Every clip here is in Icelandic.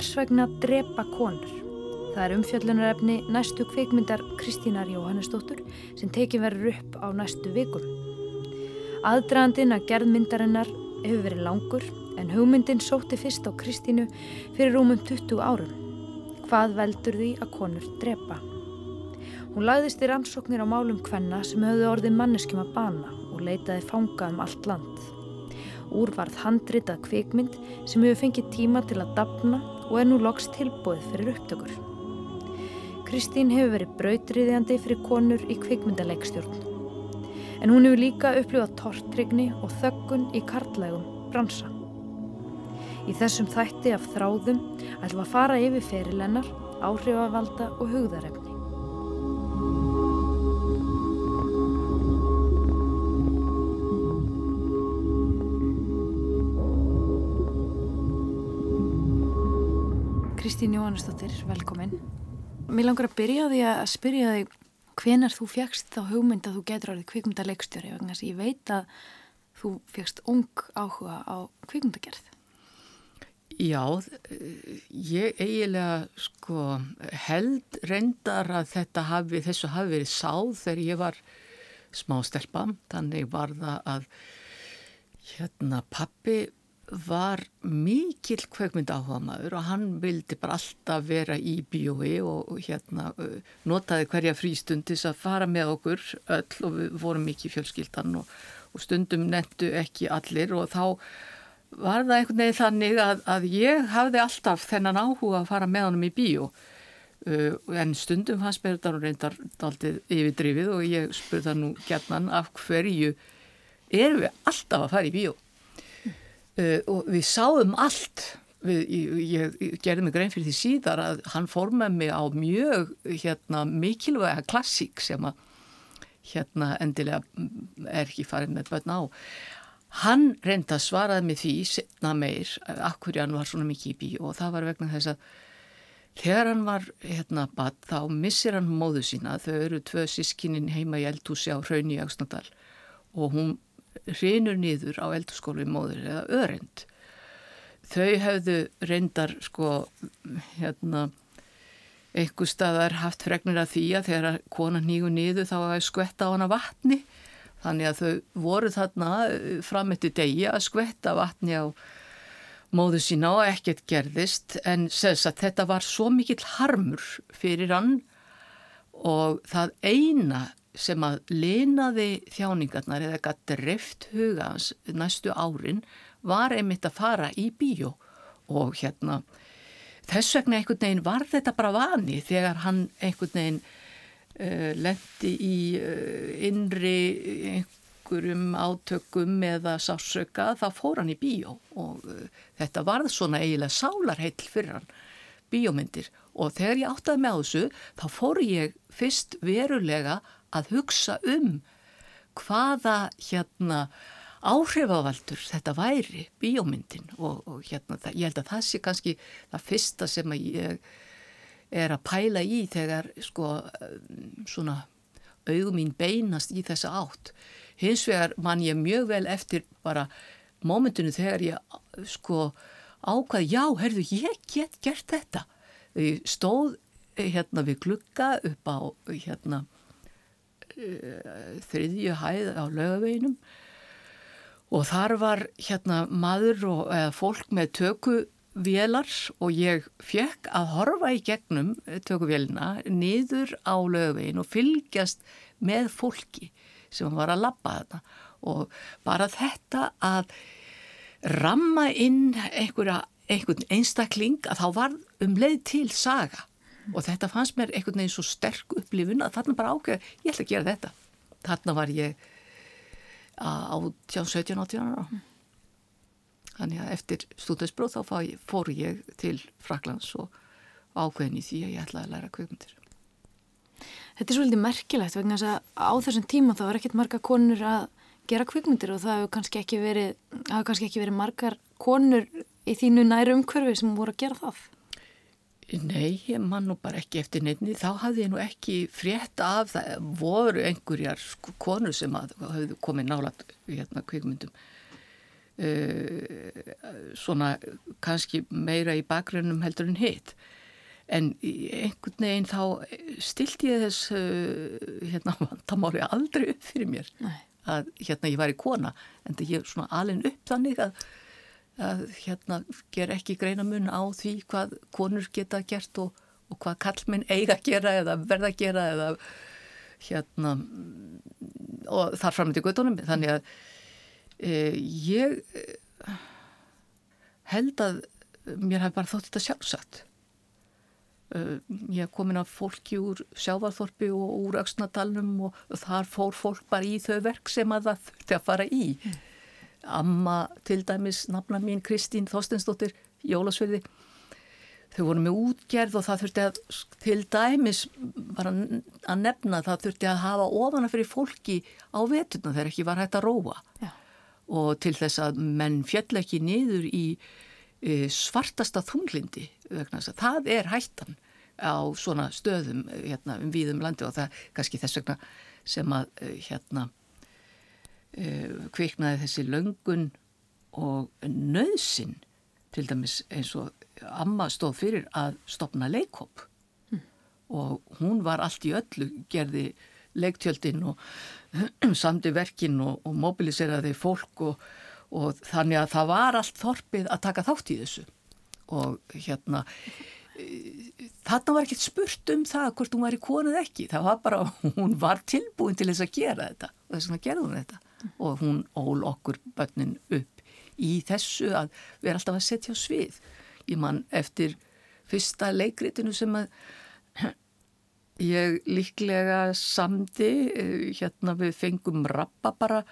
hvers vegna drepa konur. Það er umfjöllunarefni næstu kveikmyndar Kristínar Jóhannesdóttur sem tekið verður upp á næstu vikum. Aðdragandin að gerðmyndarinnar hefur verið langur en hugmyndin sótti fyrst á Kristínu fyrir rúmum 20 árum. Hvað veldur því að konur drepa? Hún lagðist í rannsóknir á málum hvenna sem höfðu orðið manneskjum að bana og leitaði fanga um allt land. Úrvarð handritað kvikmynd sem hefur fengið tíma til að dapna og er nú loks tilbúið fyrir upptökur. Kristín hefur verið brautriðjandi fyrir konur í kvikmyndaleikstjórn. En hún hefur líka upplifað tortrygni og þöggun í karlægum bransa. Í þessum þætti af þráðum ætlum að fara yfir ferilennar, áhrifavalda og hugðarefni. Kristín Jóhannesdóttir, velkomin. Mér langar að byrja því að spyrja þig hvenar þú fjagst þá hugmynd að þú getur orðið kvikmyndaleikstjóri vegna þess að ég veit að þú fjagst ung áhuga á kvikmyndagerð. Já, ég eiginlega sko held reyndar að þetta hafi, þessu hafi verið sáð þegar ég var smá stelpa, þannig var það að hérna pappi var mikill kveikmynd áhuga maður og hann vildi bara alltaf vera í bíói og hérna notaði hverja frístundis að fara með okkur öll og við vorum mikið fjölskyldan og, og stundum nettu ekki allir og þá var það einhvern veginn þannig að, að ég hafði alltaf þennan áhuga að fara með honum í bíó. En stundum hans mér þetta reyndar aldrei yfirdrifið og ég spurða nú gerðnan af hverju erum við alltaf að fara í bíó Uh, og við sáum allt. Við, ég, ég, gerði mig grein fyrir því síðar að hann formaði mig á mjög hérna, mikilvæga klassík sem að hérna endilega er ekki farin með börn á. Hann reynda svaraði mig því setna meir, akkur hann var svona mikið í bí og það var vegna þess að þegar hann var hérna bad þá missir hann móðu sína. Þau eru tvö sískinin heima í eldhúsi á Hraun í Agsnadal og hún hrinur nýður á eldurskólu móður eða örind. Þau hefðu reyndar sko hérna einhver staðar haft fregnir af því að þegar konan nýgu nýðu þá að skvetta á hana vatni þannig að þau voru þarna fram eftir degi að skvetta vatni á móðu sína og ekkert gerðist en þetta var svo mikill harmur fyrir hann og það eina sem að leinaði þjáningarnar eða gætt dreft hugans næstu árin var einmitt að fara í bíó. Og hérna þess vegna einhvern veginn var þetta bara vani þegar hann einhvern veginn uh, lendi í uh, innri einhverjum átökum eða sásöka þá fór hann í bíó. Og uh, þetta varð svona eiginlega sálarheill fyrir hann bíómyndir. Og þegar ég áttaði með þessu þá fór ég fyrst verulega að hugsa um hvaða hérna áhrifavaldur þetta væri bíómyndin og, og hérna það, ég held að það sé kannski það fyrsta sem að ég er að pæla í þegar sko svona augum mín beinast í þessa átt. Hins vegar man ég mjög vel eftir bara mómentinu þegar ég sko ákvað já, herðu, ég get gert þetta. Stóð hérna við glukka upp á hérna þriðju hæð á lögaveginum og þar var hérna maður og, eða fólk með tökuvélar og ég fekk að horfa í gegnum tökuvélina niður á lögavegin og fylgjast með fólki sem var að lappa þetta og bara þetta að ramma inn einhverja, einhvern einstakling að þá var um leið til saga og þetta fannst mér einhvern veginn svo sterk upplifun að þarna bara ákveð, ég ætla að gera þetta. Þarna var ég á 17-18 ára. Þannig að eftir stúdæsbróð þá fór ég til Fraklands og ákveðin í því að ég ætlaði að læra kveikmyndir Þetta er svolítið merkilegt vegna þess að á þessum tíma þá er ekkert marga konur að gera kveikmyndir og það hefur kannski ekki verið, kannski ekki verið margar konur í þínu næru umhverfi sem voru að gera það Nei, ég man nú bara ekki eftir nefni, þá hafði ég nú ekki frétt af það, voru einhverjar sko, konur sem hafði komið nálat hérna kvikmyndum uh, svona kannski meira í bakgrunum heldur en hitt. En einhvern veginn þá stilt ég þess uh, hérna vantamáli aldrei upp fyrir mér Nei. að hérna ég var í kona en það ég svona alin upp þannig að, að hérna ger ekki greina mun á því hvað konur geta gert og, og hvað kallminn eiga að gera eða verða að gera eða hérna og þar fram til guttunum þannig að e, ég e, held að mér hef bara þótt þetta sjálfsagt. E, ég hef komin af fólki úr sjávarþorpi og úr auksnadalnum og þar fór fólk bara í þau verk sem að það þurfti að fara í. Mm. Amma til dæmis nafna mín Kristín Þorstensdóttir Jólasverði þau voru með útgerð og það þurfti að til dæmis bara að nefna það þurfti að hafa ofana fyrir fólki á vetuna þegar ekki var hægt að róa Já. og til þess að menn fjall ekki niður í e, svartasta þunglindi vegna þess að það er hættan á svona stöðum hérna, um víðum landi og það er kannski þess vegna sem að e, hérna e, kviknaði þessi löngun og nöðsin til dæmis eins og amma stóð fyrir að stopna leikhopp mm. og hún var allt í öllu gerði leiktjöldin og samdi verkin og, og mobiliseraði fólk og, og þannig að það var allt þorpið að taka þátt í þessu og hérna þarna var ekkert spurt um það hvort hún var í konuð ekki það var bara, hún var tilbúin til þess að gera þetta og þess að gerða hún þetta. Og hún ól okkur börnin upp í þessu að vera alltaf að setja á svið. Ég mann eftir fyrsta leikritinu sem að ég líklega samdi hérna við fengum rappabara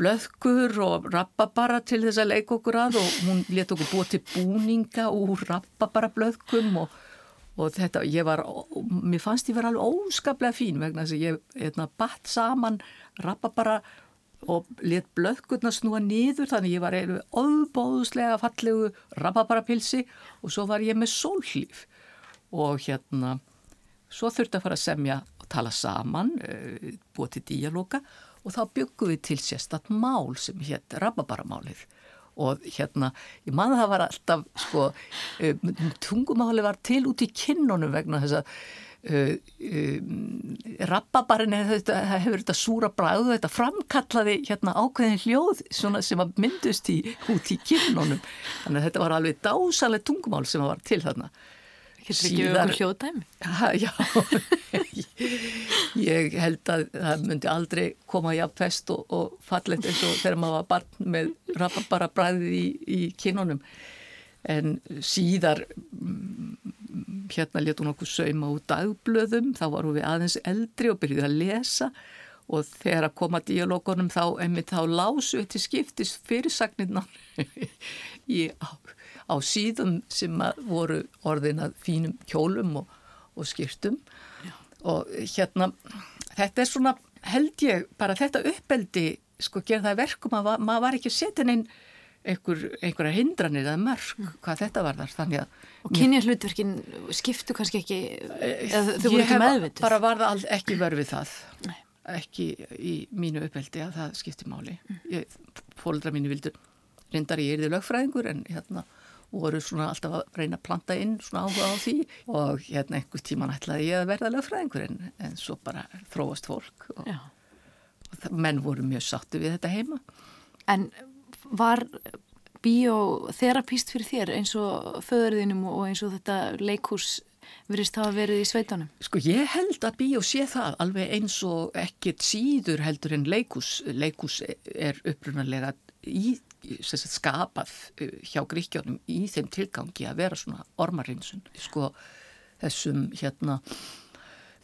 blöðkur og rappabara til þess að leika okkur að og hún let okkur búa til búninga úr rappabara blöðkum og, og þetta, ég var, mér fannst ég vera alveg óskaplega fín vegna þess að ég hérna, batt saman rappabara og let blöðkurna snúa nýður þannig ég var einu óbóðslega fallegu rababarapilsi og svo var ég með sólhlýf og hérna svo þurfti að fara að semja og tala saman, eh, búið til díalóka og þá byggum við til sérstatt mál sem hétt rababaramálið og hérna, ég manna það var alltaf sko, eh, tungumáli var til út í kinnunum vegna þess að Uh, um, rababarinn hefur þetta súra bræðu þetta framkallaði hérna ákveðin hljóð sem að myndust í, út í kynunum þannig að þetta var alveg dásaleg tungumál sem var til þarna Getur ekki auðvitað hljóðdæmi? Já, ég held að það myndi aldrei koma í aðfest og, og fallet eins og þegar maður var barn með rababara bræðið í, í kynunum en síðar hérna letu hún okkur sauma úr dagblöðum, þá varum við aðeins eldri og byrjuði að lesa. Og þegar að koma díalógunum þá emið þá lásu við til skiptis fyrirsagnirna í, á, á síðum sem voru orðin að fínum kjólum og, og skiptum Já. og hérna þetta er svona held ég bara þetta uppeldi sko gerða verkum að maður var ekki að setja neinn einhver, einhverja hindranir eða mörg mm. hvað þetta var þar þannig að Og kynja hlutverkin skiptu kannski ekki eða þau voru ekki meðvitið? Ég bara varða ekki verfið það Nei. ekki í mínu uppveldi að það skipti máli mm. fólkdra mínu vildur reyndar ég er því lögfræðingur en hérna voru svona alltaf að reyna að planta inn svona áhuga á því og hérna einhver tíman ætlaði ég að verða lögfræðingur en, en svo bara þróast fólk og, og menn voru mjög sattu við þetta heima En var bíóþerapíst fyrir þér eins og föðurðinum og eins og þetta leikús virðist hafa verið í sveitunum? Sko ég held að bíó sé það alveg eins og ekkert síður heldur en leikús. Leikús er upprunalega í, sagt, skapað eh, hjá gríkjónum í þeim tilgangi að vera svona ormarinsun. Sko þessum hérna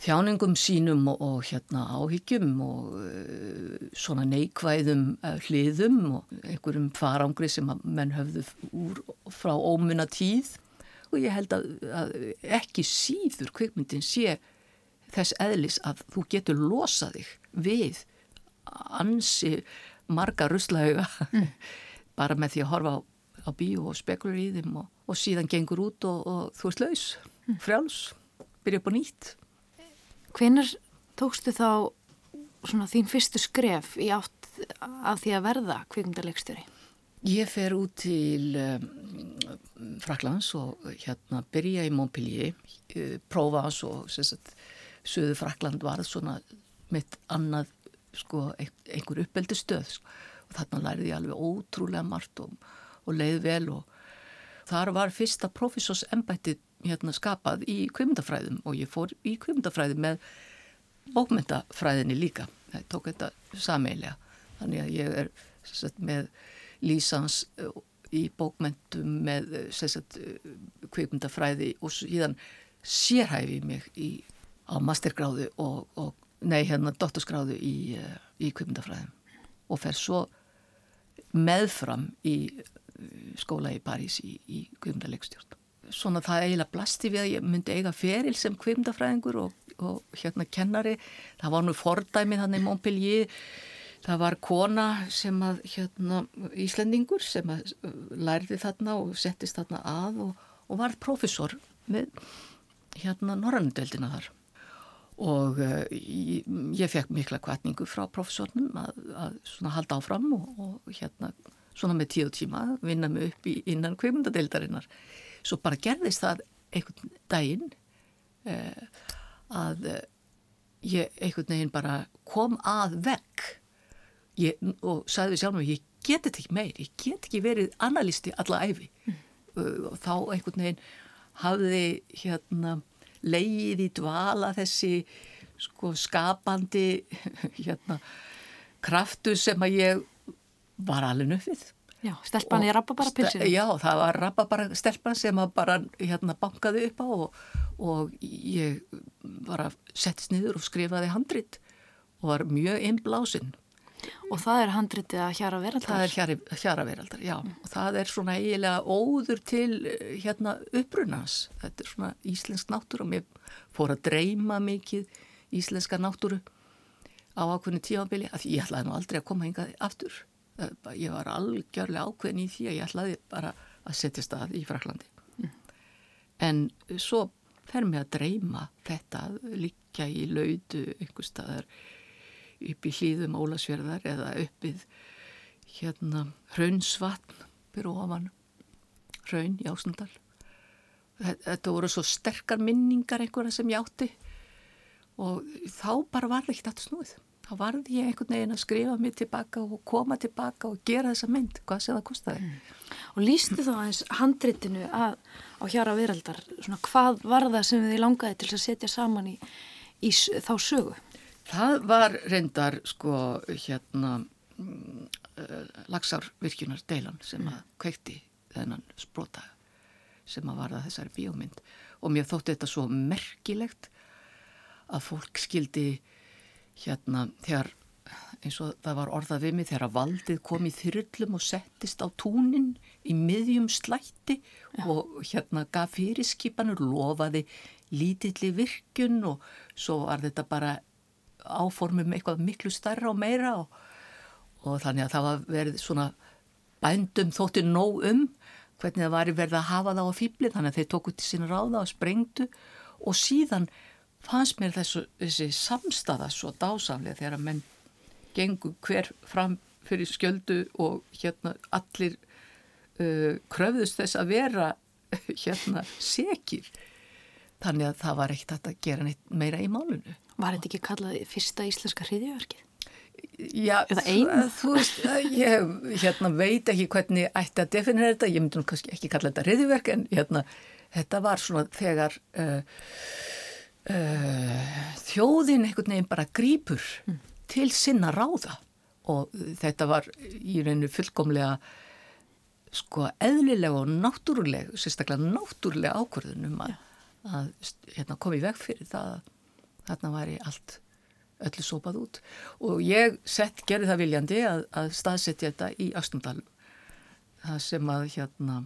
þjáningum sínum og, og hérna áhyggjum og uh, svona neikvæðum uh, hliðum og einhverjum farangri sem að menn höfðu úr frá ómunna tíð og ég held að, að ekki síður kvikmyndin sé þess eðlis að þú getur losað þig við ansi marga ruslauga mm. bara með því að horfa á, á bíu og spekulur í þeim og, og síðan gengur út og, og þú ert laus, mm. frjáls, byrja upp á nýtt Hvenar tókstu þá svona þín fyrstu skref í átt af því að verða kvikmyndarleikstjóri? Ég fer út til um, Fraklands og hérna byrja í Montpellier, uh, prófa hans og sagt, Suðu Frakland var svona mitt annað sko, einhver uppeldi stöð sko. Og þarna læriði ég alveg ótrúlega margt og, og leið vel og þar var fyrsta professorsembətti hérna skapað í kvimdafræðum og ég fór í kvimdafræði með bókmyndafræðinni líka. Það tók þetta sameilega þannig að ég er sagt, með lísans uh, í bókmyndum með kvikmyndafræði uh, og síðan sérhæfi mig í, á mastergráðu og, og nei hérna doktorsgráðu í, í kvikmyndafræðum. Og fer svo meðfram í skóla í París í, í kvikmyndalegstjórn. Svona það eiginlega blasti við að ég myndi eiga feril sem kvikmyndafræðingur og, og hérna kennari. Það var nú fordæmið hann í Montpellier Það var kona sem að, hérna, Íslendingur sem að uh, lærði þarna og settist þarna að og, og var profesor með, hérna, Norrandeldina þar. Og uh, ég, ég fekk mikla kvartningu frá profesornum að, að svona halda áfram og, og hérna, svona með tíu tíma vinna mig upp í innan kveimundadildarinnar. Svo bara gerðist það einhvern daginn uh, að uh, ég einhvern veginn bara kom að vekk ég, og sagði við sjálf mér, ég get þetta ekki meir, ég get ekki verið analisti alla æfi mm. og þá einhvern veginn hafði hérna leið í dvala þessi sko skapandi hérna kraftu sem að ég var alveg nöfið. Já, stelpan í rababara pilsinu. Já, það var rababara stelpan sem að bara hérna bankaði upp á og, og ég bara settist niður og skrifaði handrit og var mjög innblásinn Og það er handritið að hjara veraldar? Það er hjara, hjara veraldar, já. Mm. Og það er svona eiginlega óður til eh, hérna upprunans. Þetta er svona íslensk náttúru og mér fór að dreyma mikið íslenska náttúru á ákveðinu tífambili að ég ætlaði nú aldrei að koma hingað aftur. Ég var algjörlega ákveðin í því að ég ætlaði bara að setja stað í Fraklandi. Mm. En svo fer mér að dreyma þetta líka í laudu einhver staðar upp í hlýðum Ólasverðar eða uppið hérna Hraunsvatn byrju ofan Hraun í Ásundal þetta voru svo sterkar minningar einhverja sem ég átti og þá bara var það ekkert aftur snúið þá varði ég einhvern veginn að skrifa mig tilbaka og koma tilbaka og gera þessa mynd hvað sem það kostiði mm. Og lístu þá aðeins handritinu að, á hjara veraldar, svona hvað var það sem þið langaði til að setja saman í, í þá sögu? Það var reyndar sko hérna mm, eh, lagsárvirkjunar deilan sem að kveikti þennan sprota sem að varða þessari bíómynd og mér þótti þetta svo merkilegt að fólk skildi hérna þegar eins og það var orðað við mig þegar að valdið kom í þyrllum og settist á túnin í miðjum slætti Já. og hérna gaf fyrirskipanur, lofaði lítilli virkun og svo var þetta bara áformum eitthvað miklu starra og meira og, og þannig að það var verið svona bændum þóttir nóg um hvernig það var verið að hafa það á fýbli þannig að þeir tóku til sína ráða og sprengtu og síðan fannst mér þessu, þessi samstaða svo dásamlega þegar að menn gengur hver fram fyrir skjöldu og hérna allir uh, kröfðust þess að vera hérna sekir þannig að það var ekkert að gera neitt meira í málunu Var þetta ekki kallað fyrsta íslenska hriðjöverkið? Já, þú veist, ég hérna, veit ekki hvernig ætti að definera þetta, ég myndi nú kannski ekki kalla þetta hriðjöverk en hérna, þetta var svona þegar uh, uh, þjóðin einhvern veginn bara grýpur mm. til sinna ráða. Og þetta var í reynu fullkomlega sko eðlilega og náttúrulega, sérstaklega náttúrulega ákvörðunum að, að hérna, komi veg fyrir það að þarna væri allt öllu sopað út. Og ég sett, gerði það viljandi að, að staðsetja þetta í Östundal það sem að hérna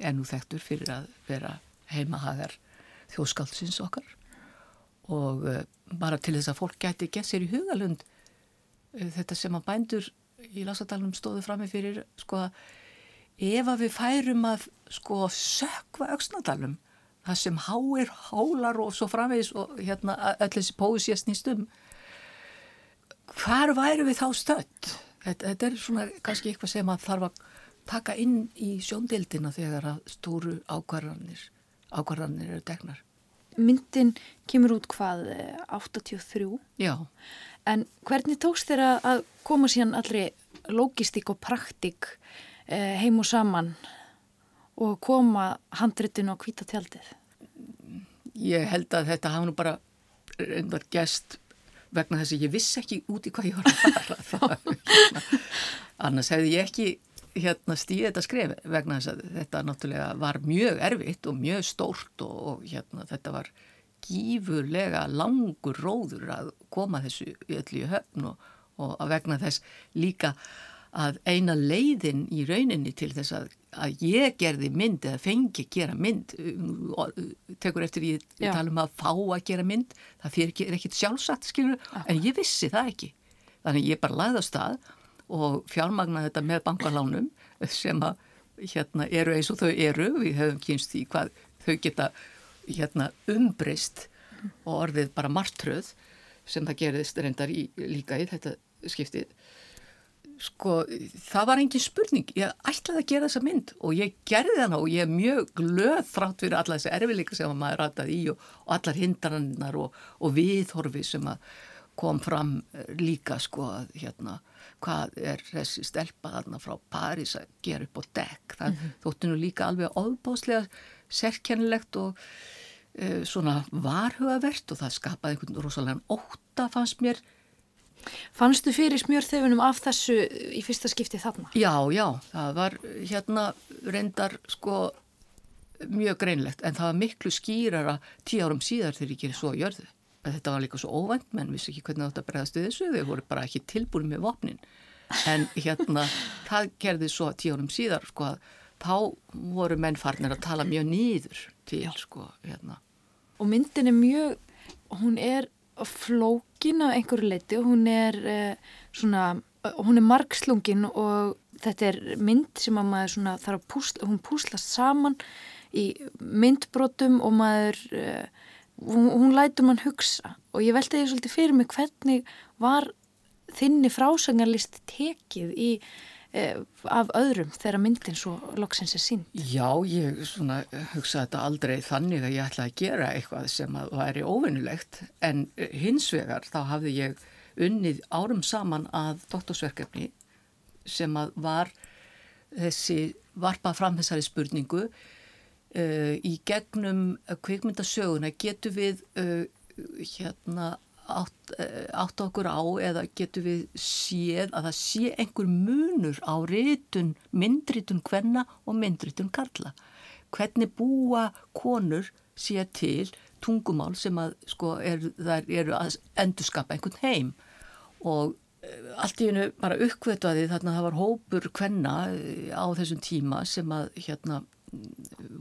ennú þekktur fyrir að vera heimahagar þjóðskáldsins okkar. Og uh, bara til þess að fólk gæti gett sér í hugalund uh, þetta sem að bændur í Lásadalunum stóðu fram með fyrir sko að ef að við færum að sko sökva Östundalum það sem háir, hálar og svo framvegis og hérna öll þessi pósi að snýst um hvar væru við þá stödd? Þetta, þetta er svona kannski eitthvað sem að þarf að taka inn í sjóndildina þegar að stóru ákvarðanir, ákvarðanir eru tegnar. Myndin kemur út hvað, 83? Eh, Já. En hvernig tókst þér að koma síðan allri logistík og praktík eh, heim og saman og koma handritinu á kvítatjaldið? Ég held að þetta hafa nú bara reyndar gæst vegna þess að ég vissi ekki út í hvað ég var að fara. Annars hefði ég ekki hérna stíði þetta skref vegna þess að þetta náttúrulega var mjög erfitt og mjög stórt og, og hérna þetta var gífurlega langur róður að koma þessu öllu í höfn og, og að vegna þess líka að eina leiðin í rauninni til þess að, að ég gerði mynd eða fengi að gera mynd tekur eftir ég, ég tala um að fá að gera mynd það fyrir er ekkit sjálfsagt skilur Aha. en ég vissi það ekki. Þannig ég bara lagði á stað og fjármagna þetta með bankalánum sem að hérna eru eins og þau eru, við höfum kynst í hvað þau geta hérna umbrist og orðið bara martröð sem það gerðist reyndar í, líka í þetta skiptið sko það var engin spurning ég ætlaði að gera þessa mynd og ég gerði hana og ég er mjög glöð þrátt fyrir alla þessi erfileika sem maður rataði í og, og allar hindrannar og, og viðhorfi sem kom fram eh, líka sko að hérna hvað er þessi stelpa þarna frá París að gera upp á dekk það mm -hmm. þóttu nú líka alveg óbáslega sérkennilegt og uh, svona varhugavert og það skapaði einhvern rosalega óta fannst mér Fannstu fyrir smjörþefunum af þessu í fyrsta skipti þarna? Já, já, það var hérna reyndar sko mjög greinlegt en það var miklu skýrara tíu árum síðar þegar ég gerir svo að gjörðu þetta var líka svo óvænt menn vissi ekki hvernig þetta bregðast við þessu þau voru bara ekki tilbúin með vopnin en hérna það gerði svo tíu árum síðar sko að þá voru mennfarnir að tala mjög nýður til Já. sko hérna og myndin er mjög hún er flókin af einhverju leiti og hún er eh, svona hún er margslungin og þetta er mynd sem að maður svona þarf að púsla, hún púslast saman í myndbrotum og maður eh, hún, hún lætur mann hugsa. Og ég veldi því svolítið fyrir mig hvernig var þinni frásangarlist tekið í af öðrum þegar myndin svo loksins er sínd? Já, ég svona hugsaði þetta aldrei þannig að ég ætlaði að gera eitthvað sem að væri óvinnulegt en eh, hins vegar þá hafði ég unnið árum saman að doktorsverkefni sem að var þessi varpað fram þessari spurningu uh, í gegnum kvikmyndasöguna getur við uh, hérna átt, uh, átt okkur á eða getur við séð að það sé einhver munur á rítun, myndrítun hvenna og myndrítun karla. Hvernig búa konur sé til tungumál sem að sko er, eru að endurskapa einhvern heim og allt í hennu bara uppkvötuði þarna það var hópur hvenna á þessum tíma sem að hérna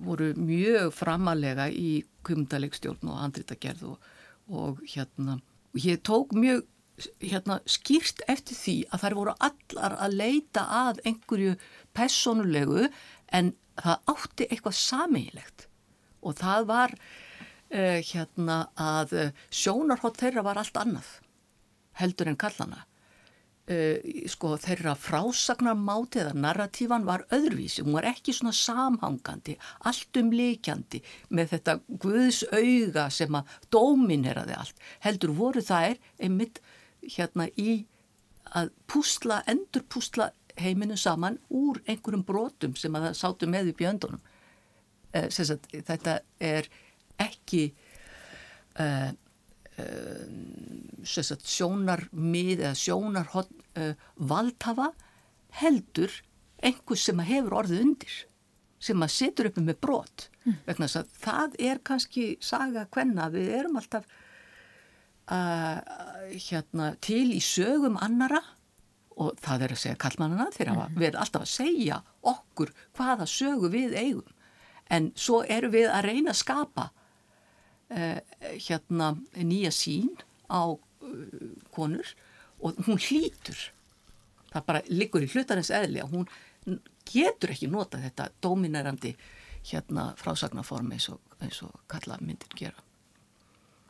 voru mjög framalega í kumdalegstjórn og handritagerð og, og hérna, ég tók mjög hérna skýrt eftir því að þær voru allar að leita að einhverju personulegu en það átti eitthvað samílegt og það var uh, hérna að sjónarhótt þeirra var allt annað heldur en kallana sko þeirra frásagnarmáti eða narratífan var öðruvísi, hún var ekki svona samhangandi, allt umleikjandi með þetta guðs auga sem að dómineraði allt. Heldur voru þær einmitt hérna í að púsla, endur púsla heiminu saman úr einhverjum brotum sem að það sátu með í bjöndunum. Uh, þetta er ekki... Uh, sjónarmið eða sjónarhótt uh, valdhafa heldur einhvers sem að hefur orðið undir sem að setur uppi með brot mm. vegna þess að það er kannski saga hvenna við erum alltaf uh, hérna, til í sögum annara og það er að segja kallmannana þegar mm. við erum alltaf að segja okkur hvaða sögu við eigum en svo eru við að reyna að skapa hérna nýja sín á uh, konur og hún hlýtur það bara liggur í hlutarins eðli að hún getur ekki nota þetta dominerandi hérna frásagnaform eins og, eins og kalla myndir gera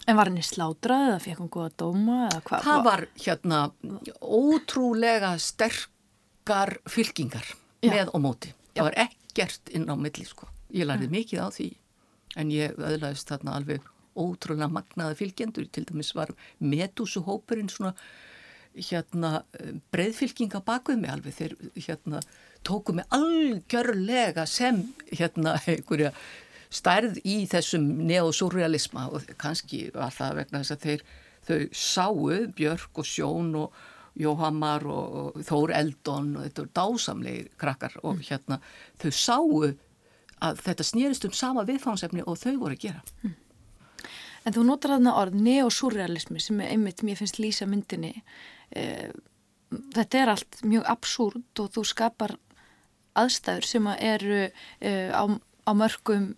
En var henni slátrað eða fekk hún góða dóma? Það var hérna ótrúlega sterkar fylkingar Já. með og móti. Það var ekkert inn á milli sko. Ég lærði mm. mikið á því en ég öðlaðist þarna alveg ótrúlega magnaða fylgjendur. Til dæmis var Medusuhópurinn svona hérna breyðfylkinga bakuð mig alveg þeir hérna tóku mig algjörlega sem hérna einhverja stærð í þessum neosurrealisma og kannski var það vegna þess að þeir þau sáu Björk og Sjón og Jóhammar og, Þór Eldon og þetta voru dásamlegir krakkar og mm. hérna þau sáu að þetta snýrist um sama viðfánsefni og þau voru að gera. Mm. En þú notar þarna orð neosurrealismi sem er einmitt, mér finnst lýsa myndinni. Eh, þetta er allt mjög absúrt og þú skapar aðstæður sem eru eh, á, á mörgum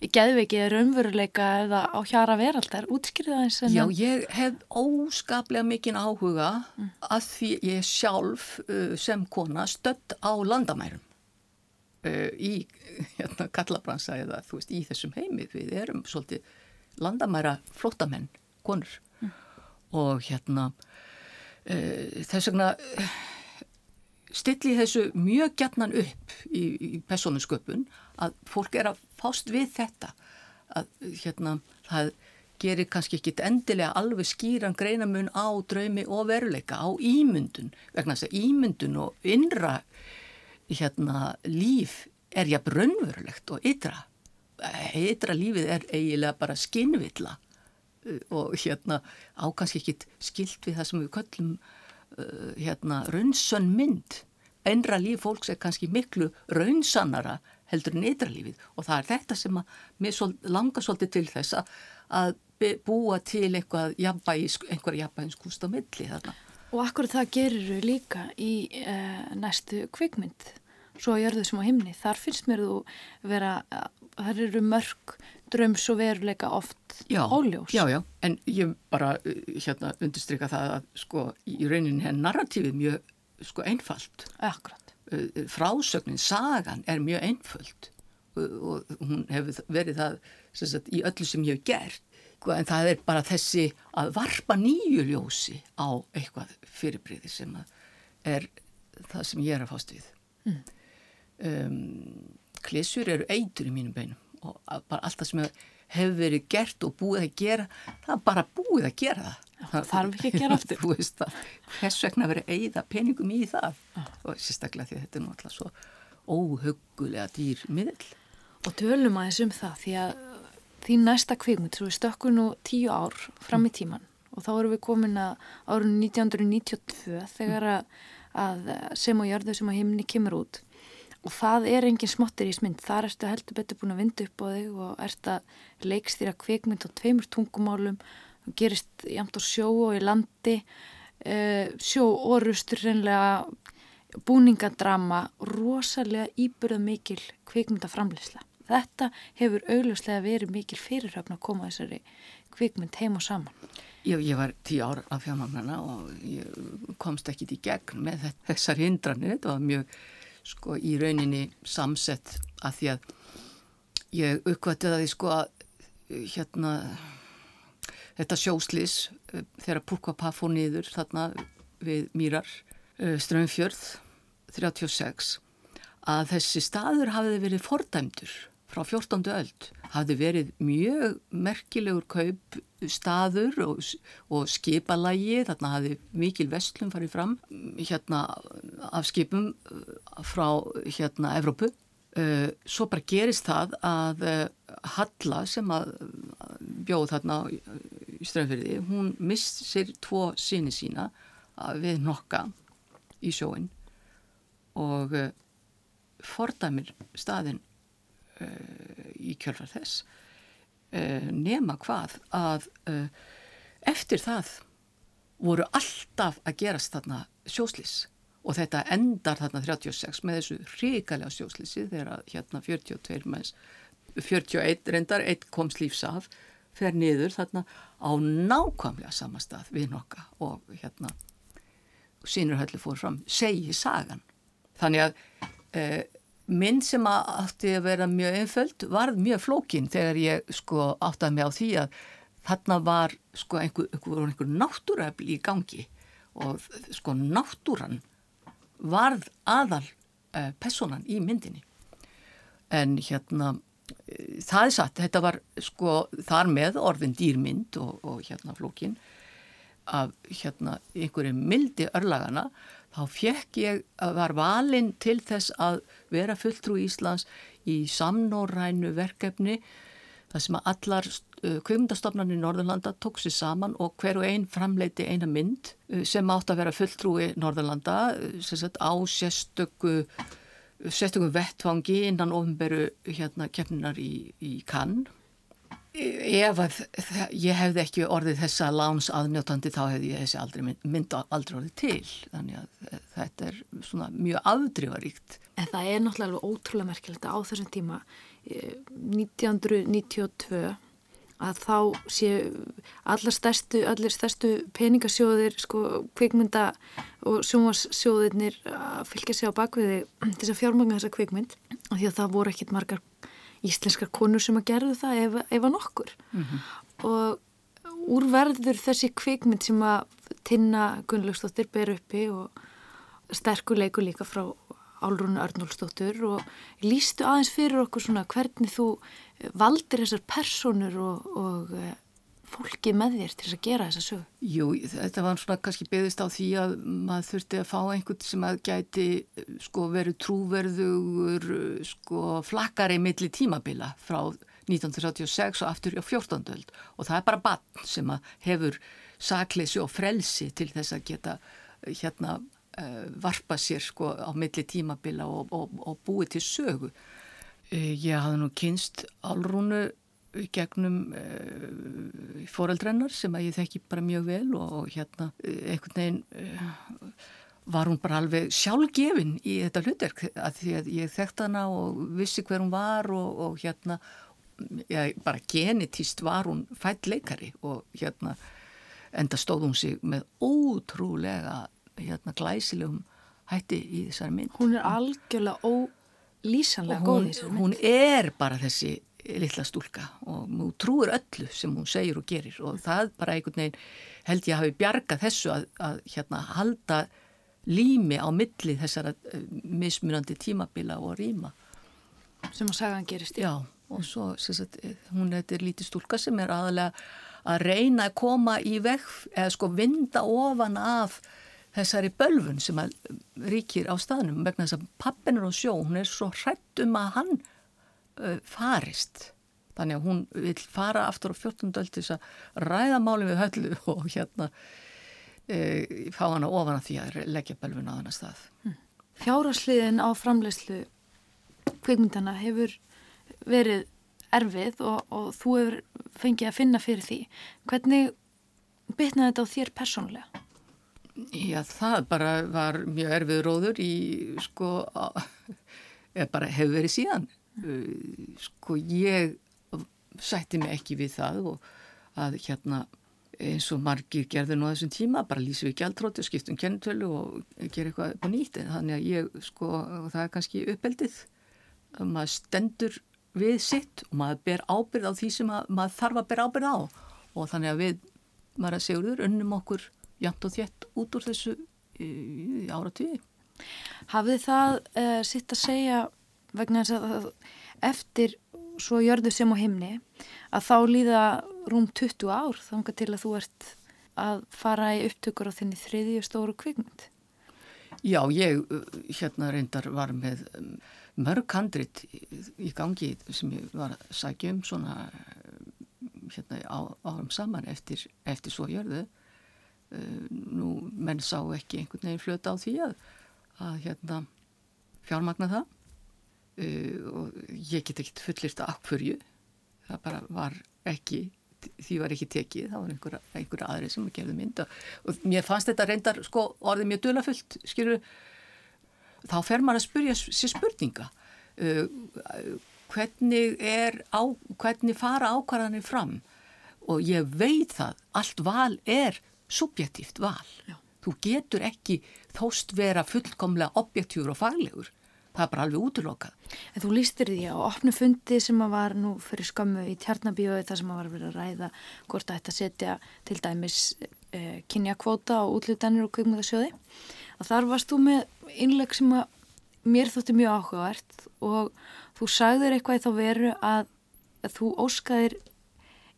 geðveikið raunveruleika eða á hjara veraldar, útskriða eins Já, ég hef óskaplega mikinn áhuga mm. að því ég sjálf uh, sem kona stött á landamærum uh, í hérna, kallabransa eða þú veist í þessum heimi. Við erum svolítið landamæra flottamenn, konur. Mm. og hérna uh, þess vegna stilli þessu mjög gætnan upp í, í personusköpun að fólk er að fást við þetta. Að hérna það gerir kannski ekki endilega alveg skýran greinamun á draumi og veruleika á ímyndun. Vegna þess að ímyndun og innra hérna líf er jafn raunverulegt og ytra. Ytra lífið er eiginlega bara skinnvilla og hérna ákanski ekki skilt við það sem við köllum uh, hérna raunsönn mynd. Einra líf fólks er kannski miklu raunsannara heldur en ytra lífið. Og það er þetta sem að mér langar svolítið til þess að búa til einhver jafnbæðinskúst á milli þarna. Og akkur það gerir líka í uh, næstu kvikmynd svo að gjörðu sem á himni. Þar finnst mér þú vera, þar eru mörg dröms og veruleika oft já, óljós. Já, já, en ég bara hérna undirstryka það að sko í rauninni er narratífið mjög sko einfalt. Akkurat. Frásögnin, sagan er mjög einföld og hún hefur verið það sagt, í öllu sem ég hef gert sko, en það er bara þessi að varpa nýju ljósi á eitthvað fyrirbriði sem er það sem ég er að fást við. Mm. Um, klissur eru eitur í mínum beinum og bara allt það sem hefur verið gert og búið að gera það er bara búið að gera það. Það þarf ekki að gera aftur. Þess vegna verið eigða peningum í það? Já. og sérstaklega því að þetta er náttúrulega svo óhugulega dýr miðl og tölum aðeins um það því að því næsta kvikmund, svo við stökkum nú tíu ár fram í tíman og þá erum við komin að árunni 1992 þegar að, að sem og jörðu sem á himni kemur út. Og það er engin smottir í smynd þar ertu heldur betur búin að vinda upp á þig og ert að leikstýra kvikmynd á tveimur tungumálum. Og gerist jamt á sjó og í landi. Uh, sjó orustur reynlega búningadrama rosalega íbyrða mikil kvikmyndaframleysla þetta hefur augljóslega verið mikil fyrirhöfn að koma þessari kvikmynd heim og saman. Ég, ég var tíu ára af fjármagnana og komst ekkit í gegn með þessar hindranir, þetta var mjög sko í rauninni samsett að því að ég uppkvætti það í sko að hérna þetta sjóslis eh, þegar Púrkvapá fór niður þarna við Mýrar eh, Strömfjörð 36 að þessi staður hafiði verið fordæmdur frá 14. öld hafði verið mjög merkilegur kaup staður og, og skipalægi, þarna hafði mikil vestlum farið fram hérna af skipum uh, frá hérna Evrópu. Uh, svo bara gerist það að uh, Halla sem að bjóð þarna í ströfverði, hún missir tvo síni sína við nokka í sjóin og fordæmir staðin í kjölfar þess nema hvað að eftir það voru alltaf að gerast þarna sjóslis og þetta endar þarna 36 með þessu ríkalega sjóslisi þegar hérna 42 mæs 41 reyndar, einn komst lífs af fer niður þarna á nákvæmlega sama stað við nokka og hérna sínurhöllu fór fram, segi sagan. Þannig að eh, minn sem átti að vera mjög einföld varð mjög flókin þegar ég sko áttaði mig á því að þarna var sko einhver, einhver, einhver náttúrafl í gangi og sko náttúran varð aðal uh, personan í myndinni. En hérna það er satt, þetta var sko þar með orðin dýrmynd og, og hérna flókin af hérna einhverju mildi örlagana þá fekk ég að var valinn til þess að vera fulltrú Íslands í samnórænu verkefni þar sem að allar uh, kvöngundastofnarnir í Norðurlanda tók sér saman og hver og einn framleiti eina mynd uh, sem átt að vera fulltrúi Norðurlanda uh, sagt, á sérstöku sérstökum vettfangi innan ofnberu hérna keppninar í, í kann. Ef að ég hefði ekki orðið þessa láns aðnjótandi þá hefði ég þessi aldrei mynd, mynd aldrei orðið til. Þannig að þetta er svona mjög afdrifaríkt. En það er náttúrulega ótrúlega merkilegt á þessum tíma 1992 eh, að þá sé allar stærstu, allir stærstu peningasjóðir, sko, kvikmynda og sjónvarsjóðirnir að fylgja sig á bakviði þess að fjármagna þessa kvikmynd því að það voru ekkit margar íslenskar konur sem að gerðu það ef, ef að nokkur mm -hmm. og úrverður þessi kvikmynd sem að Tinna Gunnlaugstóttir ber uppi og sterkuleiku líka frá Álrún Arnóldstóttur og lístu aðeins fyrir okkur svona hvernig þú valdir þessar personur og, og eh, fólki með þér til að gera þessa sög? Jú, þetta var svona kannski beðist á því að maður þurfti að fá einhvern sem að gæti sko verið trúverðugur sko flakkari milli tímabila frá 1936 og aftur á 14. öld og það er bara bann sem að hefur sakleysi og frelsi til þess að geta hérna uh, varpa sér sko á milli tímabila og, og, og búið til sögu Eh, ég hafði nú kynst álrúnu gegnum uh, eh, foreldrennar sem að ég þekki bara mjög vel og, og hérna uh, einhvern veginn uh, var hún bara alveg sjálfgefin í þetta hlutverk að því að ég þekkt hana og vissi hver hún var og, og hérna já, bara genetist var hún fætt leikari og hérna enda stóð hún sig með ótrúlega hérna glæsilegum hætti í þessari mynd. Hún er algjörlega ó lýsanlega góð í þessu mynd. Hún er bara þessi litla stúlka og hún trúur öllu sem hún segir og gerir og það bara einhvern veginn held ég að hafi bjargað þessu að, að hérna halda lími á milli þessara uh, mismunandi tímabila og rýma. Sem að sagan gerist í. Já og svo sagt, hún er lítið stúlka sem er aðalega að reyna að koma í veg eða sko vinda ofan af þessari bölfun sem ríkir á staðnum vegna þess að pappin er á sjó, hún er svo hrætt um að hann farist. Þannig að hún vil fara aftur á 14. öll til þess að ræða málum við höllu og hérna uh, fá hana ofan að því að leggja bölfun á hana stað. Hm. Fjárasliðin á framlegslu kveikmyndana hefur verið erfið og, og þú hefur fengið að finna fyrir því. Hvernig bytnaði þetta á þér persónulega? Já, það bara var mjög erfið róður í, sko, eða bara hefur verið síðan. Uh, sko, ég sætti mig ekki við það og að hérna eins og margir gerði nú á þessum tíma, bara lýsi við gæltróti og skiptum kennitölu og gera eitthvað på nýtt. Þannig að ég, sko, það er kannski uppeldið að maður stendur við sitt og maður ber ábyrð á því sem maður þarf að ber ábyrð á og þannig að við, maður að segja, unnum okkur jæmt og þétt út úr þessu í áratíði. Hafið það uh, sitt að segja vegna þess að eftir svo jörðu sem á himni að þá líða rúm 20 ár þángar til að þú ert að fara í upptökur á þinni þriðju stóru kvikmynd? Já, ég hérna reyndar var með mörg handrit í gangi sem ég var að sagja um svona hérna á, árum saman eftir, eftir svo jörðu Eh, nú menn sá ekki einhvern veginn flöta á því að, að hérna fjármagna það uh, og ég get ekki fullist að akkfurju það bara var ekki því var ekki tekið, það var einhverja, einhverja aðri sem gerði mynda og mér fannst þetta reyndar sko orðið mjög dölafullt skilur, þá fer maður að spyrja sér spurninga uh, hvernig er á, hvernig fara ákvarðanir fram og ég veit það, allt val er subjektíft val. Já. Þú getur ekki þóst vera fullkomlega objektjúr og faglegur. Það er bara alveg útlokað. Þú lístir því á opnu fundi sem að var nú fyrir skömmu í Tjarnabíói þar sem að var verið að ræða hvort að þetta setja til dæmis eh, kynjakvóta og útlutanir og kveikmjöðasjóði. Og þar varst þú með innleg sem að mér þótti mjög áhugavert og þú sagðir eitthvað í þá veru að, að þú óskaðir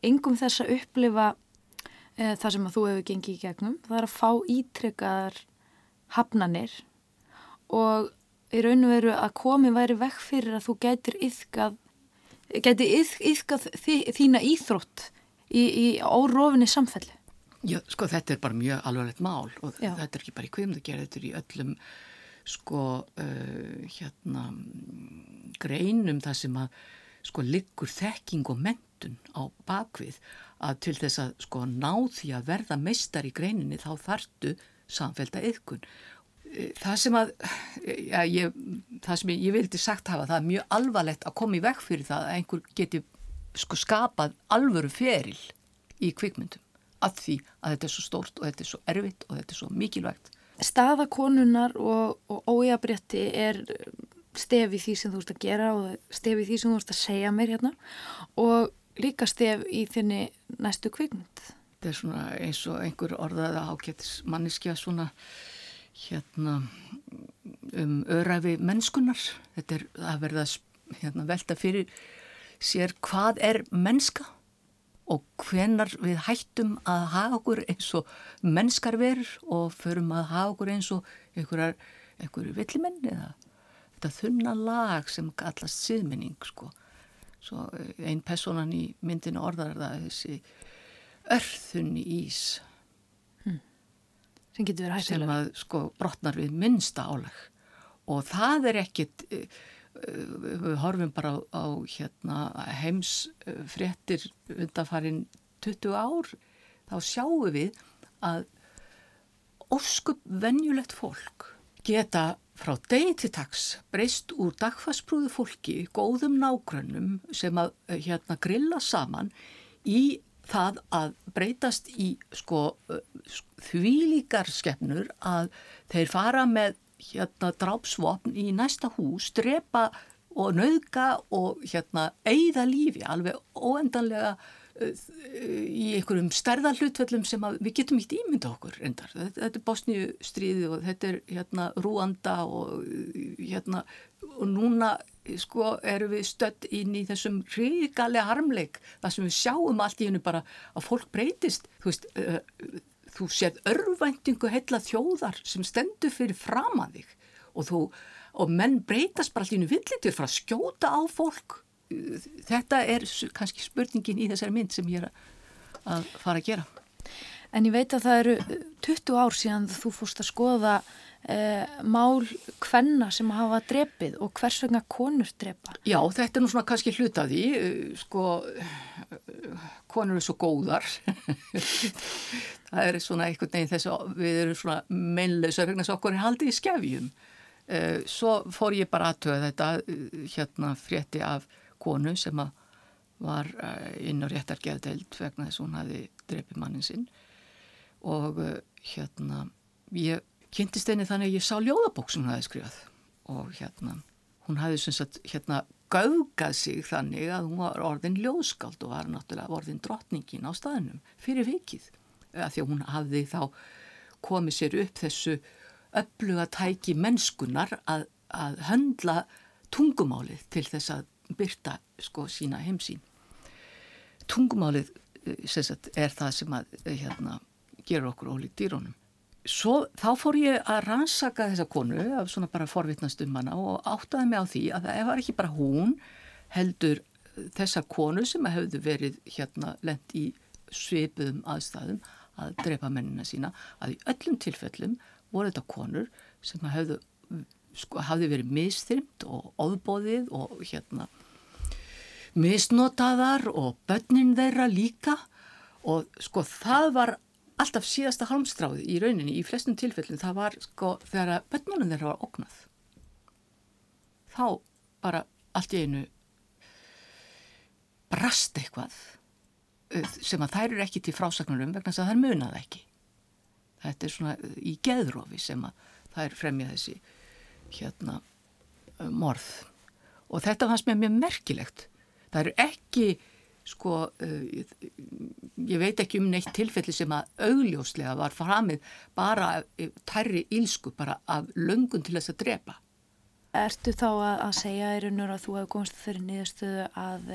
engum þess að upplifa e, það sem að þú hefur gengið í gegnum, það er að fá ítrekkaðar hafnanir og í raun og veru að komi væri vekk fyrir að þú gætir yfkað gæti yfkað þína íþrótt í, í órófinni samfellu Já, sko þetta er bara mjög alvarlegt mál og Já. þetta er ekki bara í kvimdagerð, þetta er í öllum sko uh, hérna greinum það sem að sko liggur þekking og mentun á bakvið að til þess að sko ná því að verða meistar í greininni þá þartu samfelda yðkun. Það sem að, ja, ég, það sem ég, ég vildi sagt hafa, það er mjög alvarlegt að koma í vekk fyrir það að einhver geti sko skapað alvöru feril í kvikmyndum að því að þetta er svo stórt og þetta er svo erfitt og þetta er svo mikilvægt. Staðakonunar og, og ójabrétti er stef í því sem þú ert að gera og stef í því sem þú ert að segja mér hérna og líka stef í þinni næstu kvikmynd. Þetta er svona eins og einhver orðaða ágættis manniskja svona hérna um örafi mennskunar. Þetta er að verða hérna, velta fyrir sér hvað er mennska og hvenar við hættum að hafa okkur eins og mennskar verur og förum að hafa okkur eins og einhverjar, villimenn eða þetta þunna lag sem kallast siðmenning sko. Svo eh, einn personan í myndinu orðar það þessi örþunni ís hmm. Sem getur verið hættilega sem að sko brotnar við minnsta álag. Og það er ekkit eh, við horfum bara á, á hérna, heimsfrettir undanfarin 20 ár þá sjáum við að óskup venjulegt fólk geta frá degi til tags breyst úr dagfarsprúðu fólki góðum nágrönnum sem að hérna, grilla saman í það að breytast í sko þvílíkar skefnur að þeir fara með hérna drápsvopn í næsta hús, drepa og nauðga og hérna eigða lífi alveg óendanlega uh, í einhverjum stærðar hlutvöllum sem við getum eitt ímynda okkur endar. Þetta, er Bosníu stríði og þetta er hérna Rúanda og hérna og núna sko eru við stödd inn í þessum ríkalega harmleik þar sem við sjáum allt í hennu bara að fólk breytist, þú veist uh, þú séð örvvæntingu heila þjóðar sem stendur fyrir fram að þig. Og, þú, og menn breytast bara allir villitur frá að skjóta á fólk. Þetta er kannski spurningin í þessari mynd sem ég er að fara að gera. En ég veit að það eru 20 ár síðan þú fórst að skoða eh, mál hvenna sem hafa drepið og hvers vegna konur drepa? Já, þetta er nú svona kannski hluta því, eh, sko, konur er svo góðar, það er svona einhvern veginn þess að við erum svona meinleisa vegna þess að okkur er haldið í skefjum. Eh, svo fór ég bara aðtöða þetta hérna frétti af konu sem var inn á réttargeðdeild vegna þess að hún hafi drepið mannin sinn og hérna ég kynntist henni þannig að ég sá ljóðabók sem hún hafi skrifað. Og hérna hún hafi sem sagt hérna gaugað sig þannig að hún var orðin ljóðskáld og var náttúrulega orðin drottningin á staðinum fyrir vikið. Að því að hún hafði þá komið sér upp þessu öfluga tæki mennskunar að, að höndla tungumálið til þess að byrta sko sína heimsín tungumálið eh, sagt, er það sem að hérna, gerur okkur ólíkt dýrónum Svo þá fór ég að rannsaka þessa konu af svona bara forvittnast um hana og áttaði mig á því að það var ekki bara hún heldur þessar konu sem hefðu verið hérna lend í svipuðum aðstæðum að drepa mennina sína að í öllum tilfellum voru þetta konur sem hefðu sko, hafði verið mistrymt og óðbóðið og hérna misnotaðar og börnin þeirra líka og sko það var alltaf síðasta halmstráði í rauninni í flestum tilfellin það var sko þegar að bönnunum þeirra var oknað þá bara allt í einu brast eitthvað sem að þær eru ekki til frásagnurum vegna þess að þær munað ekki. Þetta er svona í geðrófi sem að þær fremja þessi hérna morð. Og þetta fannst mér mjög merkilegt. Það eru ekki sko uh, ég veit ekki um neitt tilfelli sem að augljóslega var framið bara tærri ílsku bara af löngun til þess að drepa Ertu þá að, að segja í raun og að þú hefur komst þeirri nýðastöðu að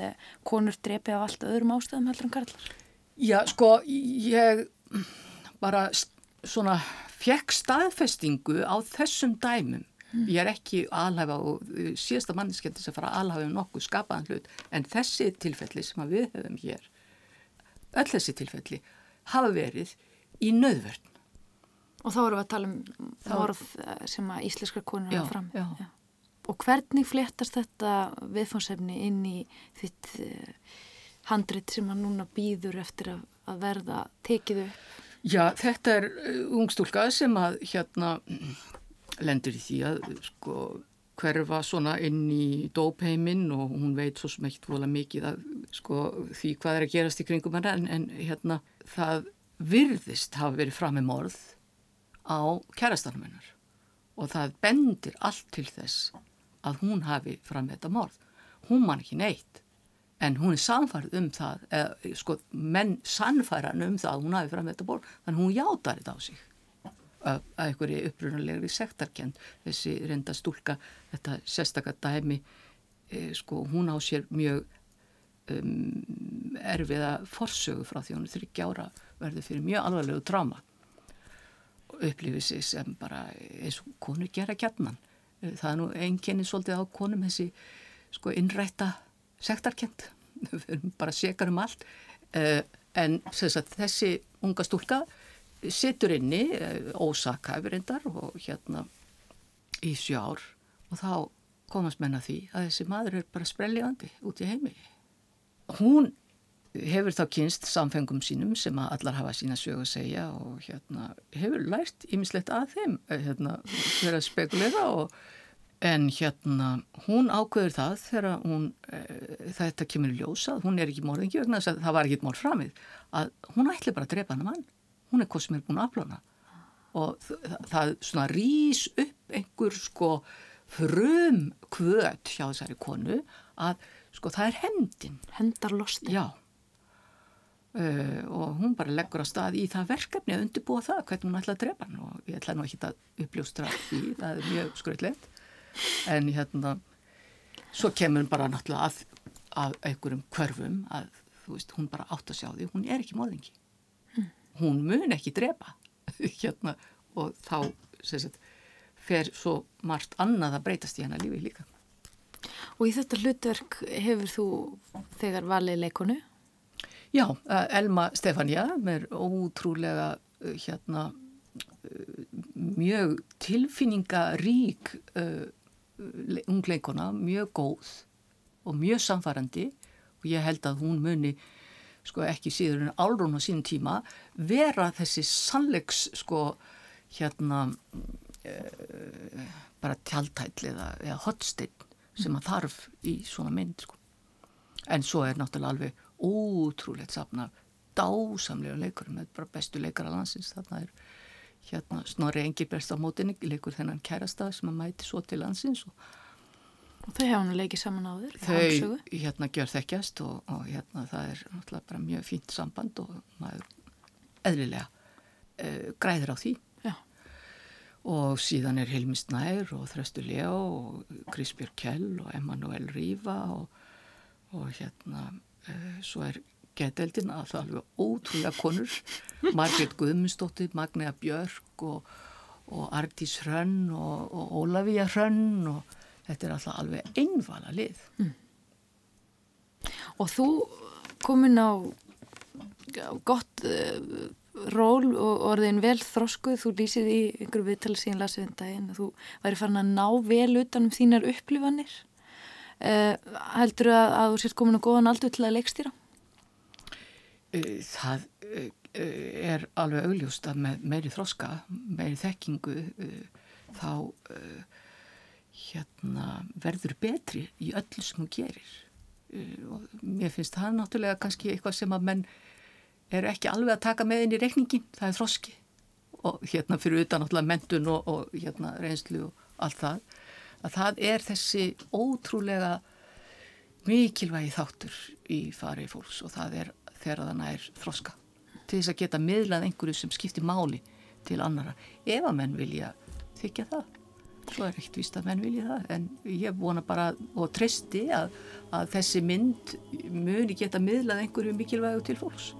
konur drepi af allt öðrum ástöðum heldur en karlar? Já, sko, ég bara svona fekk staðfestingu á þessum dæmum. Ég er ekki aðlæfa og uh, síðasta manniskendis að fara aðlæfa um nokkuð skapaðan hlut en þessi tilfelli sem við höfum hér, öll þessi tilfelli hafa verið í nöðvörn. Og þá erum við að tala um morð eh, sem að íslenskar konur hafa fram. Já. Já. Og hvernig fléttast þetta viðfónsefni inn í þitt uh, handrit sem að núna býður eftir að, að verða tekið upp? Já, þetta er uh, ungstúlka sem að hérna lendur í því að sko hverfa svona inn í dópheiminn og hún veit svo smegt vola mikið að sko því hvað er að gerast í kringum hana en, en hérna það virðist hafa verið fram með morð á kærastanum hennar og það bendir allt til þess að hún hafi fram með þetta morð. Hún man ekki neitt en hún er samfærð um það, eða sko menn sannfæran um það að hún hafi fram með þetta morð þannig hún játar þetta á sig að einhverju upprunalegri sektarkend þessi reynda stúlka þetta sérstakar dæmi e, sko hún á sér mjög um, erfiða forsögu frá því hún er þryggja ára verður fyrir mjög alvarlegu tráma. Upplifið sér sem bara eins og konur gera gætnan það er nú einkenni svolítið á konum þessi sko innrætta sektarkend við erum bara sekar um allt. Uh, en sagt, þessi unga stúlka situr inni ósakæfur endar og hérna í sjár og þá komast menna því að þessi maður er bara sprelljandi út í heimi. Hún hefur þá kynst samfengum sínum sem að allar hafa sína sög að segja og hérna hefur lært ímislegt að þeim hérna fyrir að spekulera og en hérna hún ákveður það þegar hún e, þetta kemur í ljósa, hún er ekki morðingi vegna þess að það var ekki morð framið að hún ætli bara að drepa hann mann hún er hvað sem er búin að aflána og það, það svona rýs upp einhver sko frum kvöt hjá þessari konu að sko það er hendin hendarlosti já. Uh, og hún bara leggur á stað í það verkefni að undirbúa það hvernig hún ætla að drepa hann. Og ég ætla nú ekki að uppljóstra því það er mjög skröðlegt en hérna svo kemur hún bara náttúrulega að, að einhverjum hverfum að þú veist hún bara átt að sjá því. Hún er ekki móðingi hún mun ekki drepa hérna, og þá sagt, fer svo margt annað að breytast í hennar lífi líka. Og í þetta hlutverk hefur þú þegar valið leikonu? Já, Elma Stefania með ótrúlega hérna mjög tilfinningarík uh, ungleikona, mjög góð og mjög samfærandi og ég held að hún muni sko ekki síður en álrún á sínum tíma vera þessi sannleiks sko hérna e, bara tjáltæll eða, eða hotsteinn sem að þarf í svona mynd sko. En svo er náttúrulega alveg ótrúlegt safna dásamlega leikur með bara bestu leikara landsins þarna er hérna Snorri Engibert á mótinni leikur þennan kærasta sem að mæti svo til landsins og Og þau hefðu nú leikið saman á þér? Þau hérna gjör þekkjast og, og hérna það er náttúrulega bara mjög fínt samband og maður eðlilega uh, græðir á því. Já. Og síðan er Hilmi Snær og Þröstu Ljó og Krisbjörg Kjell og Emanuel Rífa og, og hérna uh, svo er geteldin að það alveg ótrúlega konur. Margret Guðmundsdóttir, Magnea Björk og, og Ardís Hrönn og Ólafíja Hrönn og þetta er alltaf alveg einvala lið. Mm. Og þú komin á gott uh, ról og orðin vel þroskuð, þú lýsið í einhverju viðtala síðan lasið en daginn að þú væri farin að ná vel utanum þínar upplifanir. Uh, heldur að, að þú sért komin á góðan aldur til að leikstýra? Uh, það er alveg augljóst að með meiri þroska, meiri þekkingu þá hérna, verður betri í öllu sem hún gerir. Uh, og mér finnst það náttúrulega kannski eitthvað sem að menn eru ekki alveg að taka með inn í reikningin, það er þroski. Og hérna fyrir utan náttúrulega mentun og, og hérna reynslu og allt það að það er þessi ótrúlega mikilvægi þáttur í farið fólks og það er þegar þannig er þroska. Til þess að geta miðlað einhverju sem skiptir máli til annara ef að menn vilja þykja það svo er ekkert víst að menn vilja það en ég vona bara og treysti að, að þessi mynd muni geta miðlað einhverju mikilvægu til fólks.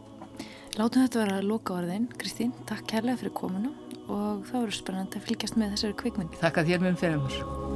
Látum þetta vera að loka orðin. Kristín, takk kærlega fyrir komuna og þá eru spennandi að fylgjast með þessari kvikmynd. Takk að þér með um fyrir mér.